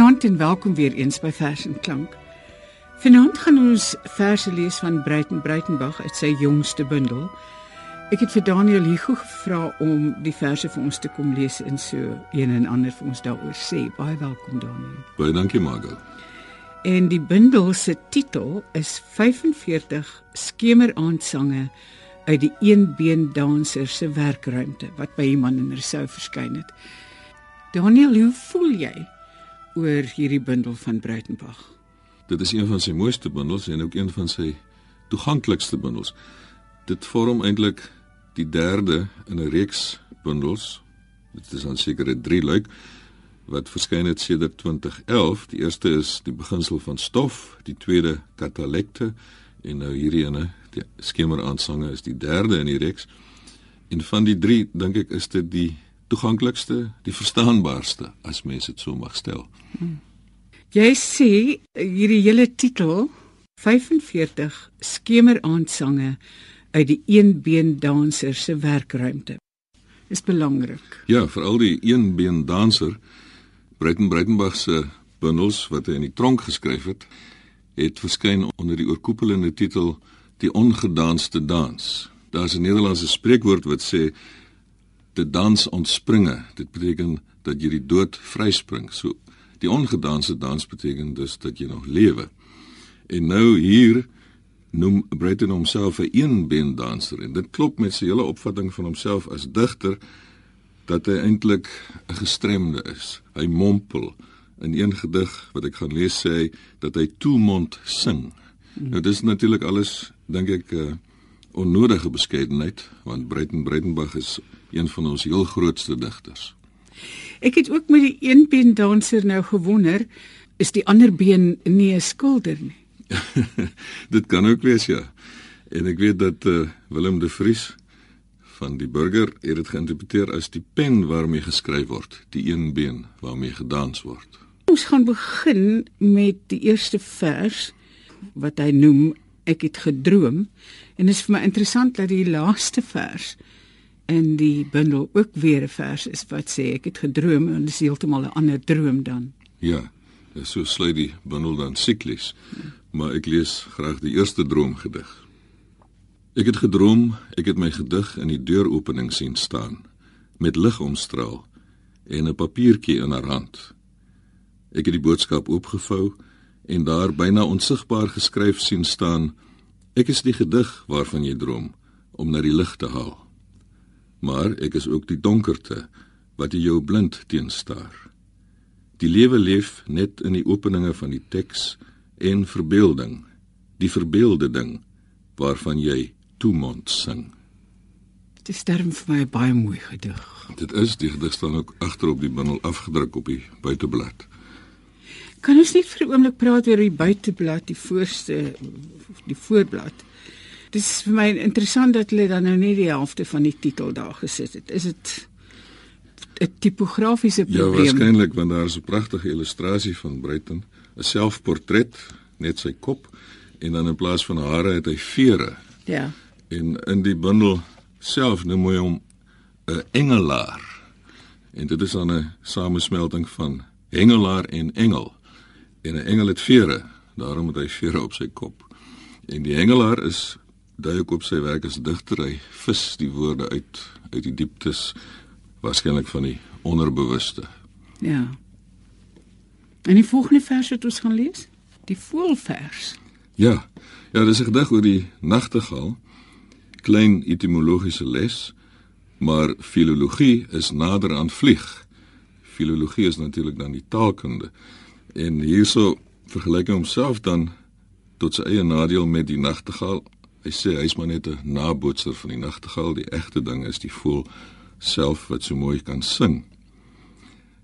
Goeienaand en welkom weer eens by Vers en Klank. Vanaand gaan ons verse lees van Breiten Breitenberg uit sy jongste bundel. Ek het vir Daniel Hugo gevra om die verse vir ons te kom lees en so een en ander vir ons daaroor sê. Baie welkom Daniel. Baie dankie Margot. En die bundel se titel is 45 skemeraandsange uit die eenbeen danser se werkruimte wat by iemand in Rousseau verskyn het. Daniel, hoe voel jy oor hierdie bundel van Breitenberg? Dit is een van sy mooiste bundels en ook een van sy toeganklikste bundels. Dit vorm eintlik die derde in 'n reeks bundels. Dit is dan seker 'n drie luik wat verskyn het sedert 2011. Die eerste is die beginsel van stof, die tweede katalekte en nou hierdie ene, die skemeraansange is die derde in die reeks. En van die drie dink ek is dit die toeganklikste, die verstaanbaarste as mens dit so mag stel. Jy sê hierdie hele titel 45 skemeraandsange uit die eenbeen danser se werkruimte. Is belangrik. Ja, veral die eenbeen danser Breiten Breitenberg se bundels wat hy in die tronk geskryf het, het verskyn onder die oorkoepelende titel Die ongedanste dans. Daar's 'n Nederlandse spreekwoord wat sê te dans ontspringe. Dit beteken dat jy die dood vryspring. So die ongedanse dans beteken dus dat jy nog lewe. En nou hier noem Breton homself 'n eenbeen danser en dit klop met sy hele opvatting van homself as digter dat hy eintlik 'n gestremde is. Hy mompel in een gedig wat ek gaan lees sê hy dat hy toemond sing. Nou dis natuurlik alles dink ek 'n uh, onnodige beskeidenheid want Breiten Breitenberg is een van ons heel grootste digters. Ek het ook met die eenbeen danser nou gewonder, is die ander been nie 'n skilder nie? Dit kan ook wees ja. En ek weet dat uh, Willem de Vries van die burger het dit geïnterpreteer as die pen waarmee geskryf word, die een been waarmee gedans word. Ons gaan begin met die eerste vers wat hy noem ek het gedroom en dit is vir my interessant dat die laaste vers in die bundel ook weer 'n vers is wat sê ek het gedroom en dit is heeltemal 'n ander droom dan. Ja, so sluit die bundel dan siklies. Maar ek lees graag die eerste droomgedig. Ek het gedroom, ek het my gedig in die deuropening sien staan met lig omstraal en 'n papiertjie in haar hand. Ek het die boodskap oopgevou en daar byna onsigbaar geskryf sien staan: Ek is die gedig waarvan jy droom om na die lig te haal. Maar ek is ook die donkerte wat jou blind teenstaar. Die lewe leef net in die openinge van die teks en verbeelding, die verbeelde ding waarvan jy toemond sing. Dit is sterm vir my baie mooi gedig. Dit is die gedig staan ook agter op die bundel afgedruk op die buiteblad. Kan ons net vir 'n oomblik praat oor die buiteblad, die voorste die voorblad? Dit is vir my interessant dat hulle dan nou net die helfte van die titel daar gesit het. Is dit 'n tipografiese Ja, probleem? waarskynlik want daar is 'n pragtige illustrasie van Bruiten, 'n selfportret, net sy kop en dan in plaas van hare het hy vere. Ja. En in die bundel self noem hy hom 'n engelaar. En dit is dan 'n samesmelting van hengelaar en engel. En 'n engel het vere, daarom het hy vere op sy kop. En die hengelaar is dui ook op sy werk as digter, hy vis die woorde uit uit die dieptes waarskynlik van die onderbewuste. Ja. En die volgende vers wat ons gaan lees? Die voelvers. Ja. Ja, dis 'n gedig oor die nagtegaal. Klein etimologiese les, maar filologie is nader aan vlieg. Filologie is natuurlik dan die taalkunde. En hierso vergelyk hy homself dan tot sy eie nadeel met die nagtegaal. Hy sê hy's maar net 'n nabootser van die nagtegaal. Die egte ding is die voël self wat so mooi kan sing.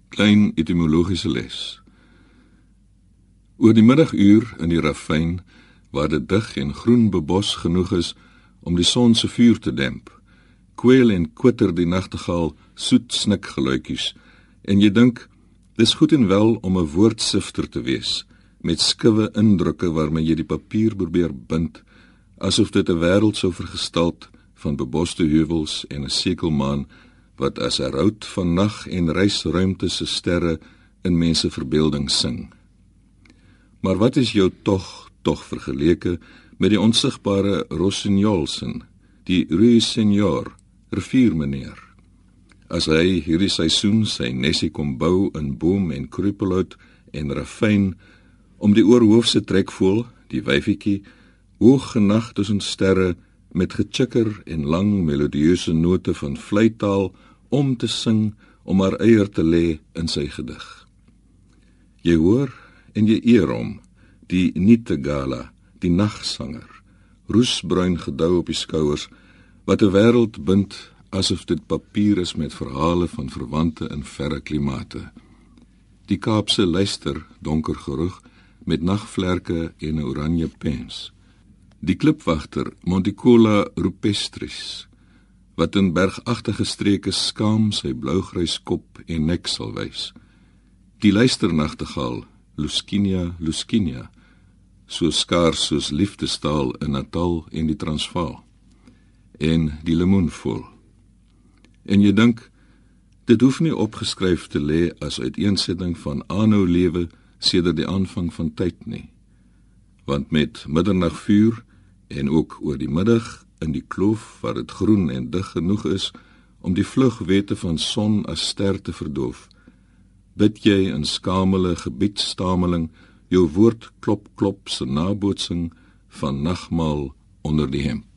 Klein etimologiese les. Oor die middaguur in die ravyn waar dit dig en groen bebos genoeg is om die son se vuur te demp, kweel en kwitter die nagtegaal soet snikgeluitjies en jy dink dis goed en wel om 'n woordsifter te wees met skiewe indrukke waarmee jy die papier probeer bind asof dit 'n wêreld sou vergestalt van beboste heuwels en 'n sekelmaan wat as 'n rout van nag en reisruimte se sterre in mense verbeelding sing. Maar wat is jou tog tog vergeleke met die onsigbare Rossignols, die Rue Seigneur, riviermeneer? As hy hierdie seisoen sy nesie kom bou in boom en kruppelhout en rafyn om die oorhoofse trekvoel, die wyfietjie, hoog genag tussen sterre met gechikker en lang melodieuse note van vleitaal om te sing om haar eier te lê in sy gedig. Jy hoor en jy eer hom, die Nitegala, die nagsanger, roesbruin gedou op die skouers wat 'n wêreld bind asof dit papier is met verhale van verwante in verre klimate. Die Kaapse luister donker geroeg met nagvlerke en oranje pens. Die klipwagter Monticola rupestris wat in bergagtige streke skaam sy blougrys kop en nek sal wys. Die luisternagtegaal Luscinia luscinia so skaars soos liefdestaal in Natal en die Transvaal. En die lemoenvol En jy dink dit hoef nie opgeskryf te lê as uiteensetting van aanhou lewe sedert die aanvang van tyd nie. Want met middernagvuur en ook oor die middag in die kloof waar dit groen en dig genoeg is om die vlugwete van son as ster te verdoof, bid jy in skamele gebiedstameling jou woord klop klop se nabootsing van nagmaal onder die hemp.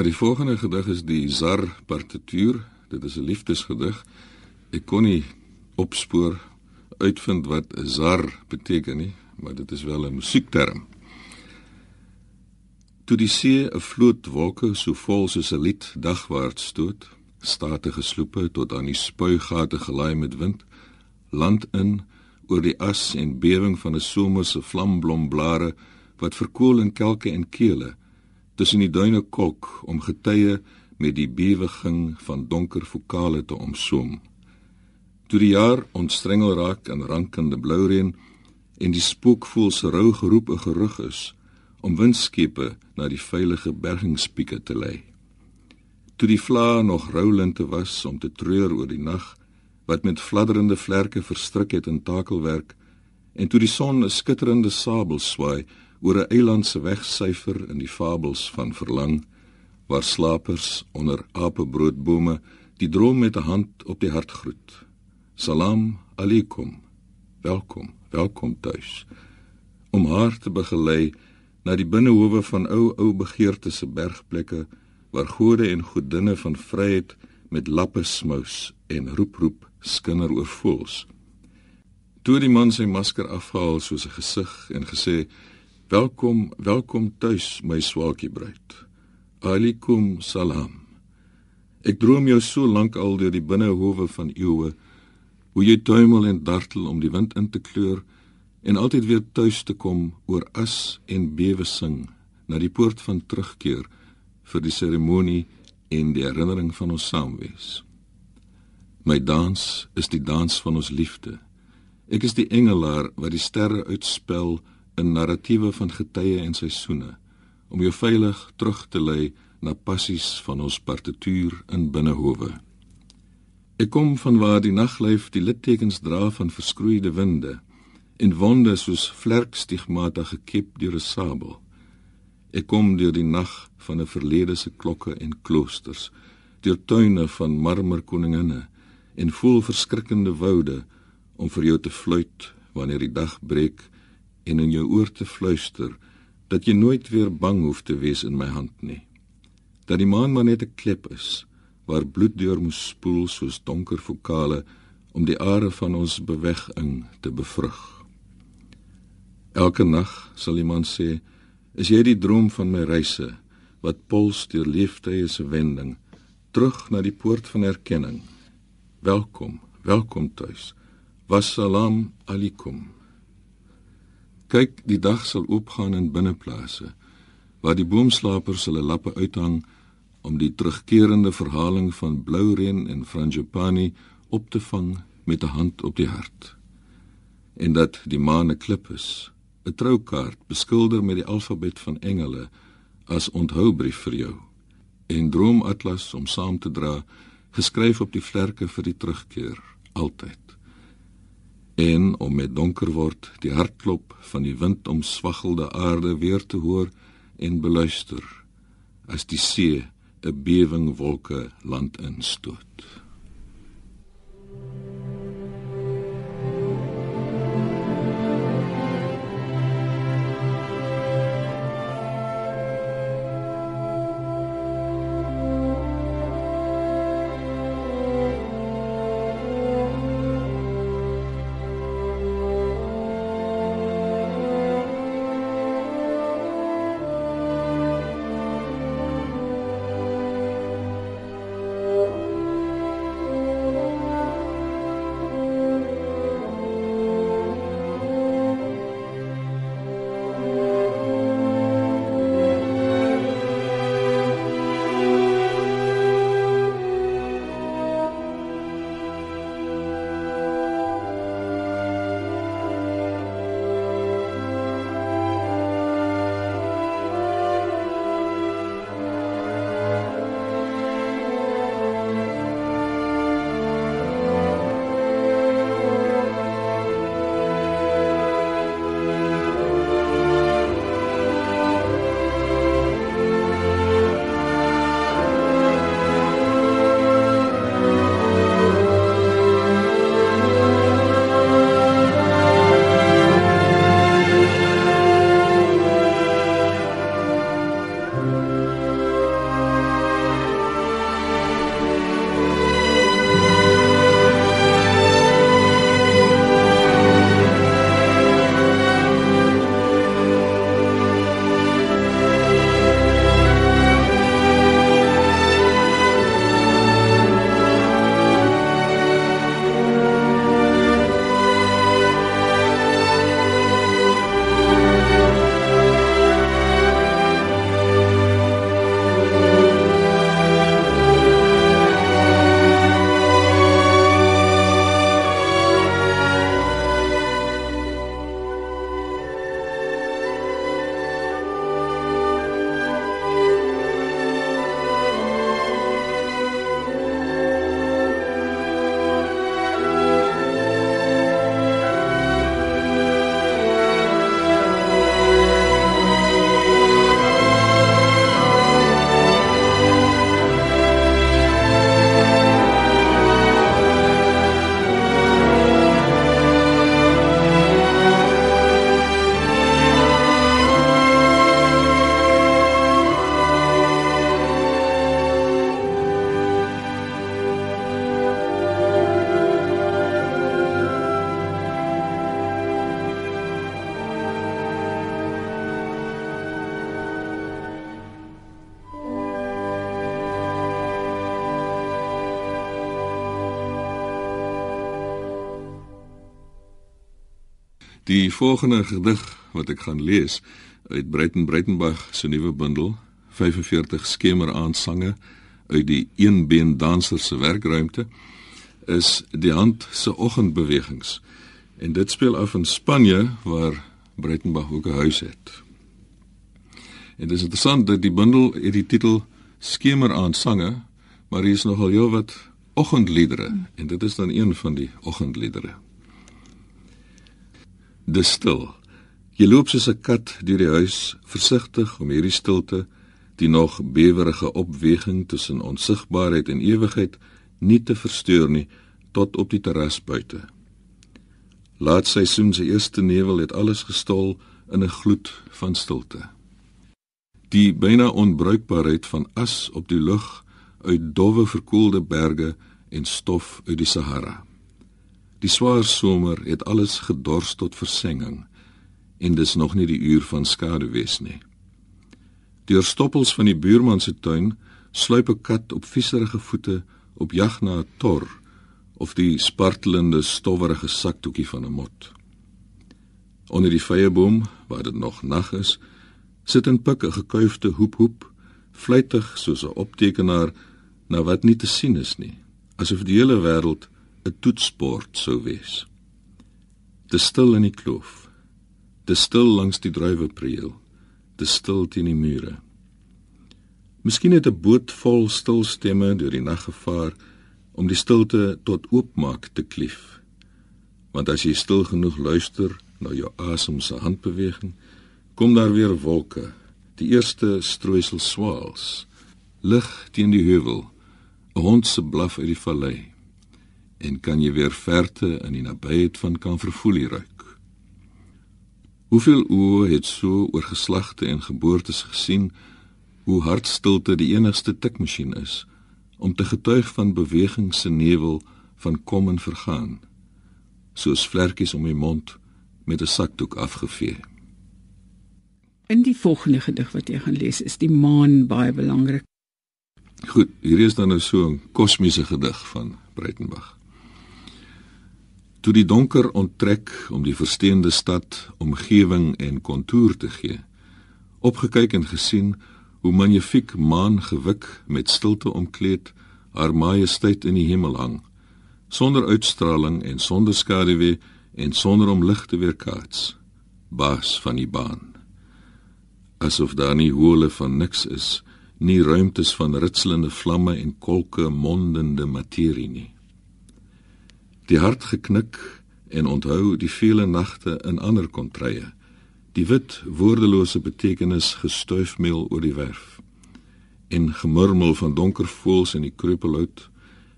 Ja, die volgende gedig is die Zar partituur. Dit is 'n liefdesgedig. Ek kon nie opspoor uitvind wat zar beteken nie, maar dit is wel 'n musiekterm. Toe die see 'n vloot wolke so vol soos 'n lied dagwaarts stoot, statige sloepe tot aan die spuigate gelaai met wind, land in oor die as en bewing van 'n somerse vlamblomblare wat verkoel in kelke en kele tussen die duine kolk om getye met die beweging van donker vokale te omsoom. Toe die jaar ontstrengel raak in rankende bloureën en die spookvoel se rou geroep 'n gerug is om windskepe na die veilige bergingspieke te lei. Toe die vlae nog roulinte was om te treur oor die nag wat met fladderende vlerke verstrik het in takelwerk en toe die son 'n skitterende sabel swaai oor 'n eiland se wegsyfer in die fabels van verlang waar slapers onder apebroodbome die droom met 'n hand op die hart groet. Salam aleikum. Welkom, welkom tuis. Om haar te begelei na die binnehowe van ou ou begeerte se bergplekke waar gode en godinne van vryheid met lappe smous en roep roep skinder oor voels. Toe die man sy masker afhaal soos 'n gesig en gesê: "Welkom, welkom tuis, my swaalkie bruid. Alikum salam." Ek droom jou so lank al deur die binnehowe van eeue, hoe jy tuimel en dartel om die wind in te kleur en altyd weer tuis te kom oor as en bewe sing na die poort van terugkeer vir die seremonie en die herinnering van ons saamwees. My dans is die dans van ons liefde. Ek is die engelaar wat die sterre uitspel in narratiewe van getye en seisoene om jou veilig terug te lei na passies van ons partituur in binnehowe. Ek kom van waar die naglyf die littekens dra van verskroeide winde en wonde soos vlerkstigmata gekep deur 'n sabel. Ek kom deur die nag van 'n verlede se klokke en kloosters, deur tuine van marmerkoninginne en voel verskrikkende woude om vir jou te fluit wanneer die dag breek en in jou oor te fluister dat jy nooit weer bang hoef te wees in my hand nie. Dat die maan maar net 'n klep is waar bloed deur moes spoel soos donker vokale om die are van ons beweging te bevrug. Elke nag sal iemand sê Is jy die droom van my reise wat pols deur leeftye se wending terug na die poort van erkenning? Welkom, welkom tuis. Wassalam alikum. Kyk, die dag sal oopgaan in binneplase waar die boomslapers hulle lappe uithang om die terugkerende verhaling van Bloureën en Frangipani op te vang met 'n hand op die hart. En dat die maan 'n klip is 'n troukaart beskilder met die alfabet van engele as onthoubrief vir jou en droomatlas om saam te dra geskryf op die vlerke vir die terugkeer altyd om met donker word die hartklop van die wind omswaggelde aarde weer te hoor en beluister as die see 'n bewing wolke land instoot Die volgende gedig wat ek gaan lees uit Breiten Breitenberg se nuwe bundel 45 skemeraandsange uit die eenbeen danser se werkruimte is die hand se oggendbewegings. En dit speel af in Spanje waar Breitenberg ook 'n huis het. En dit is interessant dat die bundel het die titel Skemeraandsange, maar hier is nogal heelwat oggendliedere en dit is dan een van die oggendliedere. Dis stil. Jy loop soos 'n kat deur die huis, versigtig om hierdie stilte, die nog bewerige opweging tussen onsigbaarheid en ewigheid nie te versteur nie tot op die terras buite. Laat seisoen se eerste nevel het alles gestol in 'n gloed van stilte. Die byna onbruikbaarheid van as op die lug uit dowwe verkoelde berge en stof uit die Sahara. Die swaar somer het alles gedors tot versenging en dis nog nie die uur van skaduwees nie. Deur stoppels van die buurman se tuin sluip 'n kat op vieserige voete op jag na 'n tor of die spartelende stowwerige saktoekie van 'n mot. Onder die vyeboom, waar dit nog nag is, sit 'n pikke gekuifde hoep hoep, vlytig soos 'n optekenaar na wat nie te sien is nie, asof die hele wêreld 'n toetsport sou wees. Te stil in die kloof. Te stil langs die druiwepreel. Te stil teen die mure. Miskien het 'n boot vol stil stemme deur die nag gevaar om die stilte tot oopmaak te klief. Want as jy stil genoeg luister na jou asem se handbeweging, kom daar weer wolke, die eerste strooisel swaals, lig teen die heuwel, 'n hond se blaf uit die vallei. En kan jy weer verte in die nabyheid van kan vervoel ruik. Hoeveel oë het so oor geslagte en geboortes gesien hoe hartstilte die enigste tikmasjien is om te getuig van beweging se nevel van kom en vergaan soos vlekkies om die mond met 'n sakdoek afgevee. In die volgende gedig wat jy gaan lees is die maan baie belangrik. Goed, hier is dan nou so 'n kosmiese gedig van Breitenberg. Toe die donker onttrek om die versteende stad omgewing en kontour te gee, opgekyk en gesien hoe magnifiek maan gewik met stilte omkleed haar majesteit in die hemel hang sonder uitstraling en sonder skaduwee en sonder om lig te weerkaats baas van die baan. Asof daar nie hole van niks is nie ruimtes van ritselende vlamme en kolke mondende materie nie die hart geknik en onthou die vele nagte in ander kontrye. Die wit woordelose betekenis gestuifmeel oor die werf. En gemurmel van donker voëls in die kreupelhout.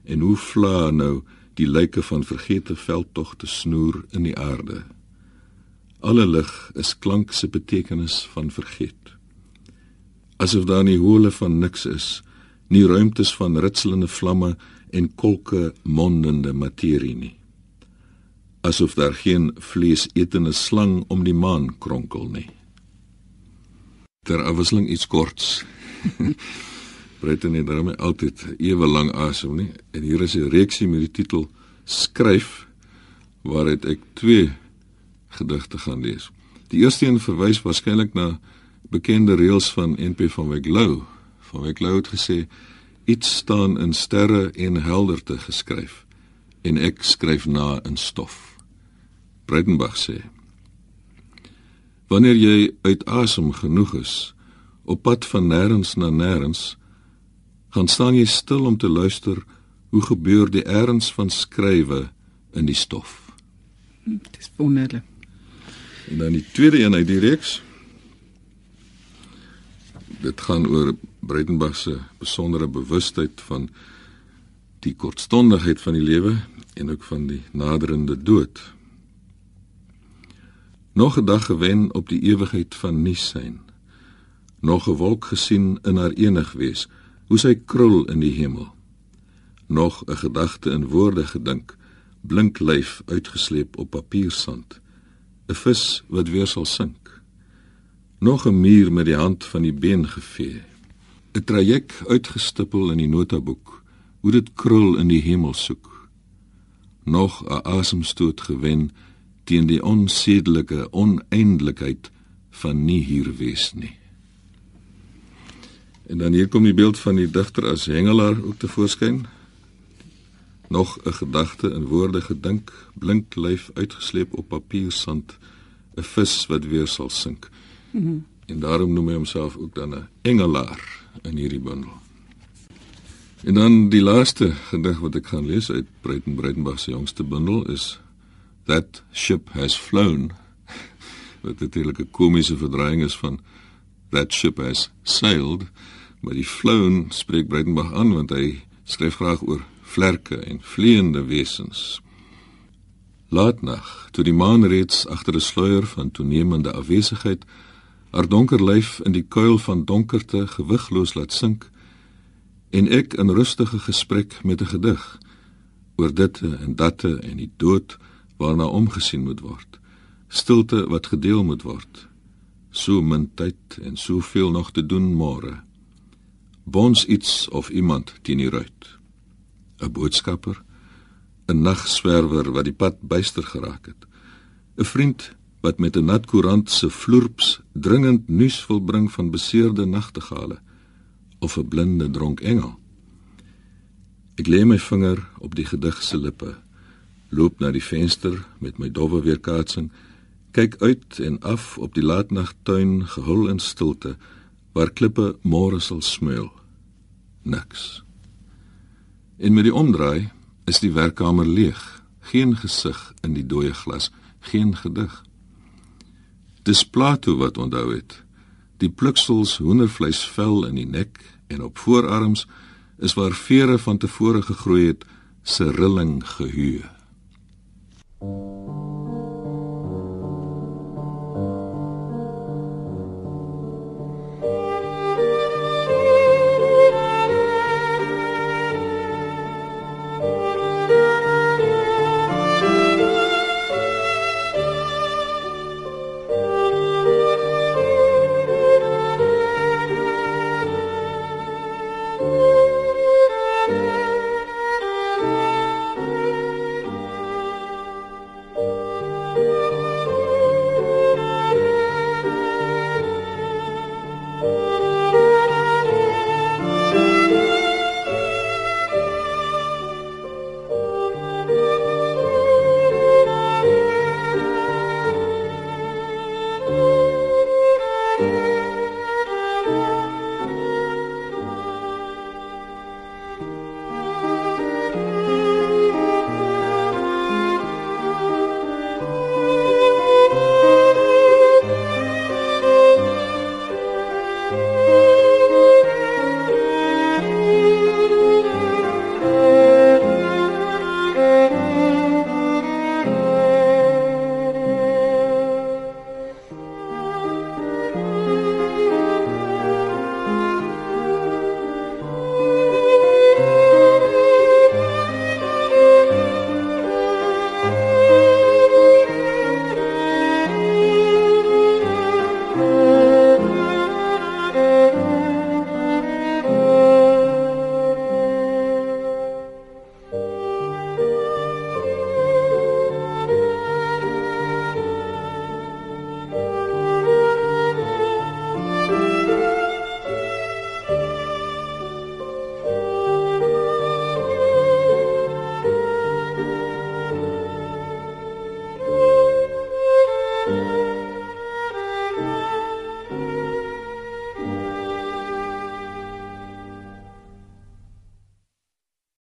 En hoe vla nou die lyke van vergete veldtogte snoer in die aarde. Alle lig is klank se betekenis van vergeet. Asof daar nie hole van niks is nie ruimtes van ritselende vlamme en kolke mondende materie nie asof daar geen vleesetende slang om die maan kronkel nie. Ter afwisseling iets korts. Breiten het daarmee altyd ewe lang asem nie en hier is 'n reeksie met die titel Skryf waaruit ek twee gedigte gaan lees. Die eerste een verwys waarskynlik na bekende reëls van NP van Wyk Lou. Van Wyk Lou het gesê iets staan in sterre en helderte geskryf en ek skryf na in stof. Breitenberg sê: Wanneer jy uit asem genoeg is, op pad van nêrens na nêrens, gaan staan jy stil om te luister hoe gebeur die erns van skrywe in die stof. Dit is wonderlik. En dan die tweede een uit die reeks. Dit gaan oor Breitenberg se besondere bewustheid van die kortstondigheid van die lewe en ook van die naderende dood. Nog 'n dag gewen op die ewigheid van nie syn nog 'n wolk gesien in haar enig wees hoe sy krul in die hemel. Nog 'n gedagte in woorde gedink blink lyf uitgesleep op papiersand. 'n vis wat weer sal sink. Nog 'n muur met die hand van die been gevee 'n traject uitgestippel in die notaboek hoe dit krul in die hemel soek nog 'n asemstoot gewen teen die onsedelike oneindelikheid van nie hier wees nie. En dan hier kom die beeld van die digter as hengelaar ook te voorskyn. Nog 'n gedagte in woorde gedink, blink lyf uitgesleep op papiersand, 'n vis wat weer sal sink. Mm -hmm. En daarom noem hy homself ook dan 'n engelaar in hierdie bundel. En dan die laaste gedig wat ek gaan lees uit Breiten Breitenberg se jongste bundel is That ship has flown. wat natuurlik 'n komiese verdraaiing is van That ship has sailed, maar die flown spreek Breitenberg aan want hy skryf graag oor vlerke en vleiende wesens. Laatnag, toe die maan reeds agter 'n sluier van toenemende afwesigheid haar donker lyf in die kuil van donkerte gewigloos laat sink en ek in rustige gesprek met 'n gedig oor dit en datte en die dood waarna omgesien moet word stilte wat gedeel moet word so min tyd en soveel nog te doen môre. Bons iets of iemand teen die ruit. 'n boodskapper 'n nagswerwer wat die pad byster geraak het 'n vriend wat met 'n nat koerant se vloerps dringend nuus wil bring van beseerde nagtegale of 'n blinde dronk engel. Ek lê my vinger op die gedig se lippe, loop na die venster met my dowwe weerkaatsing, kyk uit en af op die laatnagtuin gehul in stilte waar klippe môre sal smeul. Niks. En met die omdraai is die werkkamer leeg, geen gesig in die dooie glas, geen gedig. Dis Plato wat onthou het. Die pluksels hoendervleis vel in die nek en op voorarms is waar vere van tevore gegroei het, se rilling gehuur. Thank you.